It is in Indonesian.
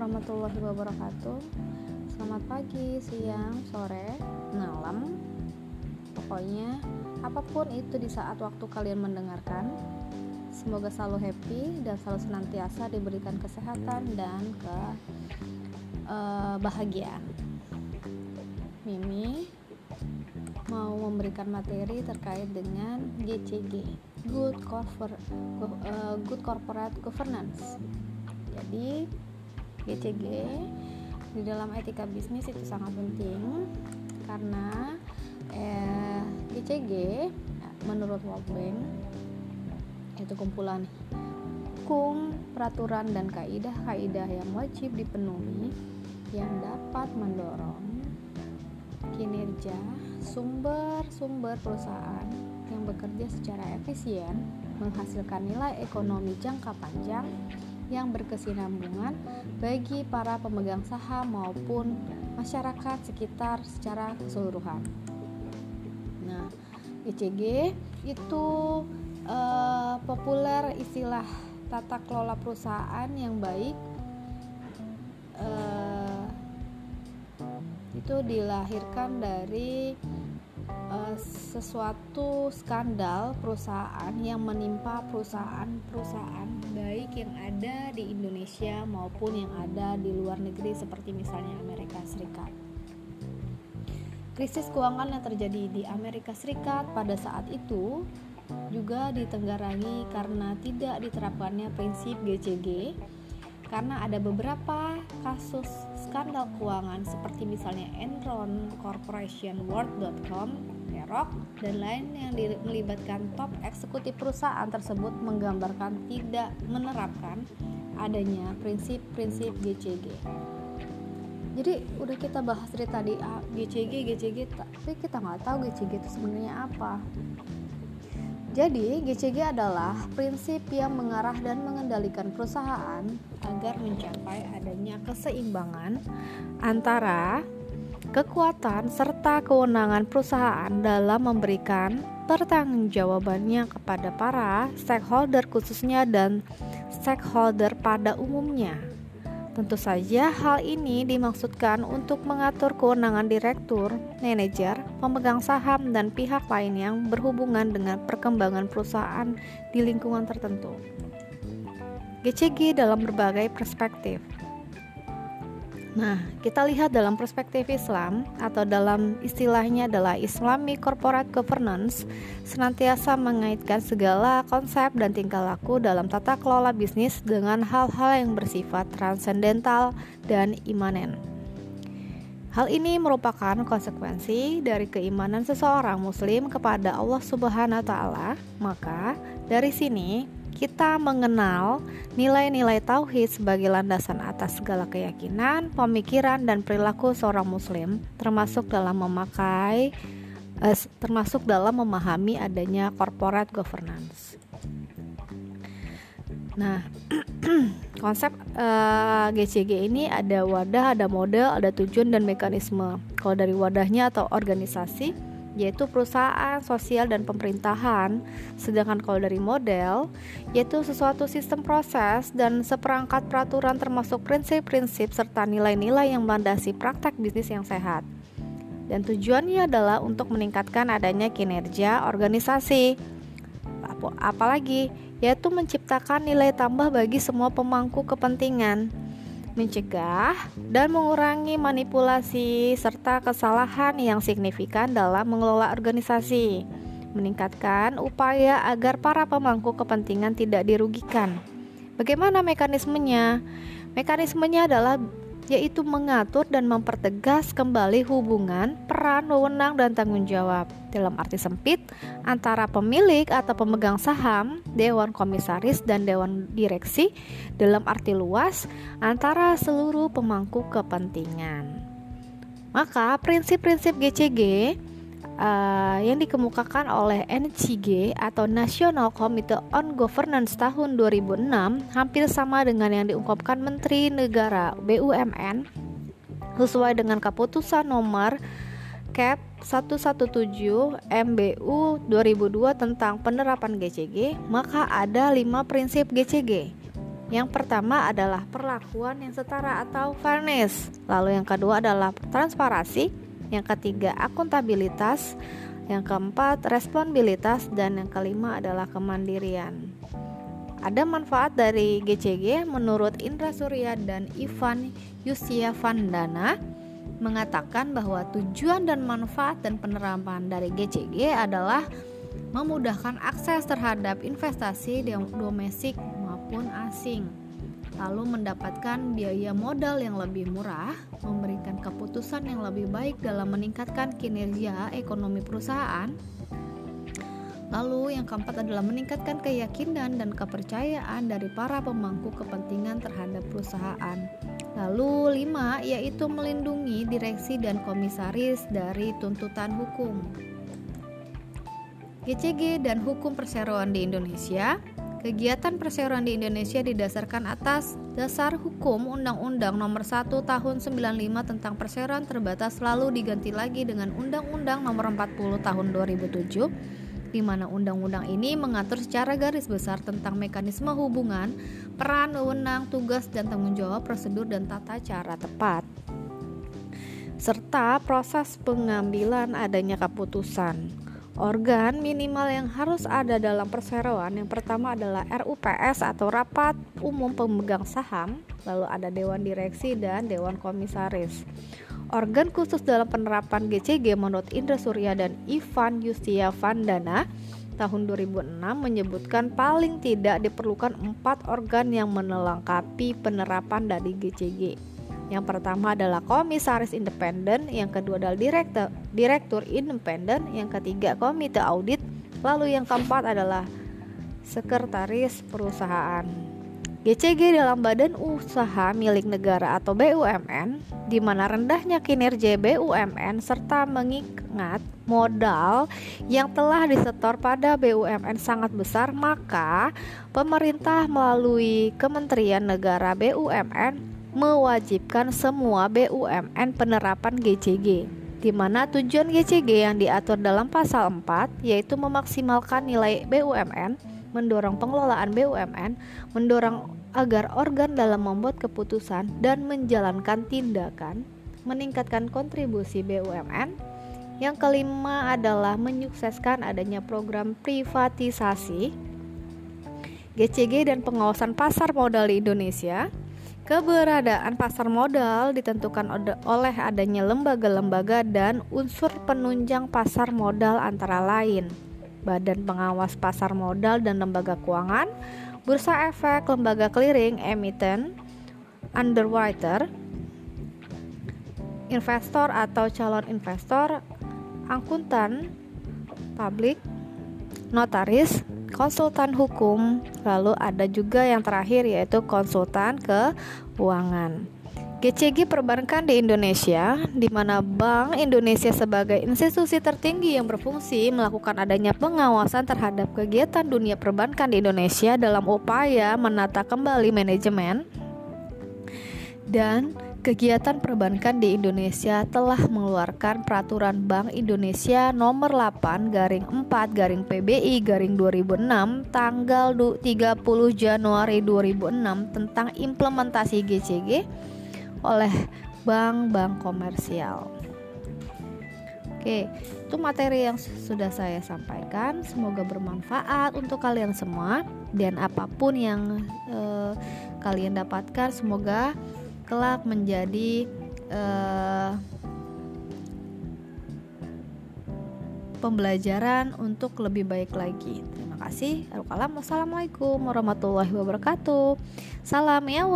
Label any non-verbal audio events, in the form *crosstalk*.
warahmatullahi wabarakatuh. Selamat pagi, siang, sore, malam. Pokoknya apa pun itu di saat waktu kalian mendengarkan Semoga selalu happy dan selalu senantiasa diberikan kesehatan dan kebahagiaan eh, Mimi mau memberikan materi terkait dengan GCG Good Corporate, uh, Good Corporate Governance. Jadi GCG di dalam etika bisnis itu sangat penting karena eh, GCG menurut World Bank itu kumpulan hukum, peraturan dan kaidah-kaidah yang wajib dipenuhi yang dapat mendorong kinerja sumber-sumber perusahaan yang bekerja secara efisien menghasilkan nilai ekonomi jangka panjang yang berkesinambungan bagi para pemegang saham maupun masyarakat sekitar secara keseluruhan. Nah, ECG itu eh, populer istilah tata kelola perusahaan yang baik eh, itu dilahirkan dari uh, sesuatu skandal perusahaan yang menimpa perusahaan-perusahaan baik yang ada di Indonesia maupun yang ada di luar negeri seperti misalnya Amerika Serikat. Krisis keuangan yang terjadi di Amerika Serikat pada saat itu juga ditenggarangi karena tidak diterapkannya prinsip GCG karena ada beberapa kasus skandal keuangan seperti misalnya Enron Corporation World.com, Xerox, dan lain yang melibatkan top eksekutif perusahaan tersebut menggambarkan tidak menerapkan adanya prinsip-prinsip GCG. Jadi udah kita bahas dari tadi GCG, GCG, tapi kita nggak tahu GCG itu sebenarnya apa. Jadi, GCG adalah prinsip yang mengarah dan mengendalikan perusahaan agar mencapai adanya keseimbangan antara kekuatan serta kewenangan perusahaan dalam memberikan pertanggungjawabannya kepada para stakeholder khususnya dan stakeholder pada umumnya. Tentu saja hal ini dimaksudkan untuk mengatur kewenangan direktur, manajer, pemegang saham, dan pihak lain yang berhubungan dengan perkembangan perusahaan di lingkungan tertentu. GCG dalam berbagai perspektif. Nah, kita lihat dalam perspektif Islam atau dalam istilahnya adalah Islamic Corporate Governance senantiasa mengaitkan segala konsep dan tingkah laku dalam tata kelola bisnis dengan hal-hal yang bersifat transendental dan imanen. Hal ini merupakan konsekuensi dari keimanan seseorang muslim kepada Allah Subhanahu wa taala. Maka, dari sini kita mengenal nilai-nilai tauhid sebagai landasan atas segala keyakinan, pemikiran dan perilaku seorang muslim, termasuk dalam memakai eh, termasuk dalam memahami adanya corporate governance. Nah, *clears throat* konsep uh, eh, GCG ini ada wadah, ada model, ada tujuan dan mekanisme. Kalau dari wadahnya atau organisasi, yaitu perusahaan, sosial, dan pemerintahan. Sedangkan kalau dari model, yaitu sesuatu sistem proses dan seperangkat peraturan termasuk prinsip-prinsip serta nilai-nilai yang melandasi praktek bisnis yang sehat. Dan tujuannya adalah untuk meningkatkan adanya kinerja organisasi. Apalagi, yaitu menciptakan nilai tambah bagi semua pemangku kepentingan mencegah dan mengurangi manipulasi serta kesalahan yang signifikan dalam mengelola organisasi, meningkatkan upaya agar para pemangku kepentingan tidak dirugikan. Bagaimana mekanismenya? Mekanismenya adalah yaitu mengatur dan mempertegas kembali hubungan, peran, wewenang, dan tanggung jawab dalam arti sempit antara pemilik atau pemegang saham, dewan komisaris, dan dewan direksi dalam arti luas antara seluruh pemangku kepentingan. Maka prinsip-prinsip GCG uh, yang dikemukakan oleh NCG atau National Committee on Governance tahun 2006 hampir sama dengan yang diungkapkan Menteri Negara BUMN sesuai dengan keputusan nomor CAP 117 MBU 2002 tentang penerapan GCG, maka ada lima prinsip GCG. Yang pertama adalah perlakuan yang setara atau fairness. Lalu yang kedua adalah transparansi. Yang ketiga akuntabilitas. Yang keempat responsibilitas dan yang kelima adalah kemandirian. Ada manfaat dari GCG menurut Indra Surya dan Ivan Yusia Vandana mengatakan bahwa tujuan dan manfaat dan penerapan dari GCG adalah memudahkan akses terhadap investasi domestik maupun asing, lalu mendapatkan biaya modal yang lebih murah, memberikan keputusan yang lebih baik dalam meningkatkan kinerja ekonomi perusahaan. Lalu, yang keempat adalah meningkatkan keyakinan dan kepercayaan dari para pemangku kepentingan terhadap perusahaan. Lalu, lima yaitu melindungi direksi dan komisaris dari tuntutan hukum. GCG dan hukum perseroan di Indonesia Kegiatan perseroan di Indonesia didasarkan atas dasar hukum Undang-Undang Nomor 1 Tahun 95 tentang perseroan terbatas lalu diganti lagi dengan Undang-Undang Nomor 40 Tahun 2007 di mana undang-undang ini mengatur secara garis besar tentang mekanisme hubungan, peran, wewenang, tugas dan tanggung jawab, prosedur dan tata cara tepat serta proses pengambilan adanya keputusan. Organ minimal yang harus ada dalam perseroan yang pertama adalah RUPS atau Rapat Umum Pemegang Saham, lalu ada Dewan Direksi dan Dewan Komisaris. Organ khusus dalam penerapan GCG menurut Indra Surya dan Ivan Yustia Vandana tahun 2006 menyebutkan paling tidak diperlukan empat organ yang melengkapi penerapan dari GCG. Yang pertama adalah komisaris independen, yang kedua adalah direktur direktur independen, yang ketiga komite audit, lalu yang keempat adalah sekretaris perusahaan. GCG dalam badan usaha milik negara atau BUMN, di mana rendahnya kinerja BUMN serta mengingat modal yang telah disetor pada BUMN sangat besar, maka pemerintah melalui Kementerian Negara BUMN mewajibkan semua BUMN penerapan GCG di mana tujuan GCG yang diatur dalam pasal 4 yaitu memaksimalkan nilai BUMN, mendorong pengelolaan BUMN, mendorong agar organ dalam membuat keputusan dan menjalankan tindakan, meningkatkan kontribusi BUMN. Yang kelima adalah menyukseskan adanya program privatisasi GCG dan pengawasan pasar modal di Indonesia Keberadaan pasar modal ditentukan oleh adanya lembaga-lembaga dan unsur penunjang pasar modal antara lain. Badan Pengawas Pasar Modal dan Lembaga Keuangan, Bursa Efek, Lembaga Clearing, Emiten, Underwriter, investor atau calon investor, akuntan, publik, notaris, konsultan hukum, lalu ada juga yang terakhir yaitu konsultan keuangan. GCG perbankan di Indonesia, di mana Bank Indonesia sebagai institusi tertinggi yang berfungsi melakukan adanya pengawasan terhadap kegiatan dunia perbankan di Indonesia dalam upaya menata kembali manajemen dan Kegiatan perbankan di Indonesia telah mengeluarkan peraturan Bank Indonesia nomor 8 garing 4 garing PBI garing 2006 tanggal 30 Januari 2006 tentang implementasi GCG oleh bank-bank komersial. Oke, itu materi yang sudah saya sampaikan. Semoga bermanfaat untuk kalian semua dan apa pun yang eh, kalian dapatkan semoga kelak menjadi uh, pembelajaran untuk lebih baik lagi. Terima kasih. Wassalamualaikum warahmatullahi wabarakatuh. Salam ya,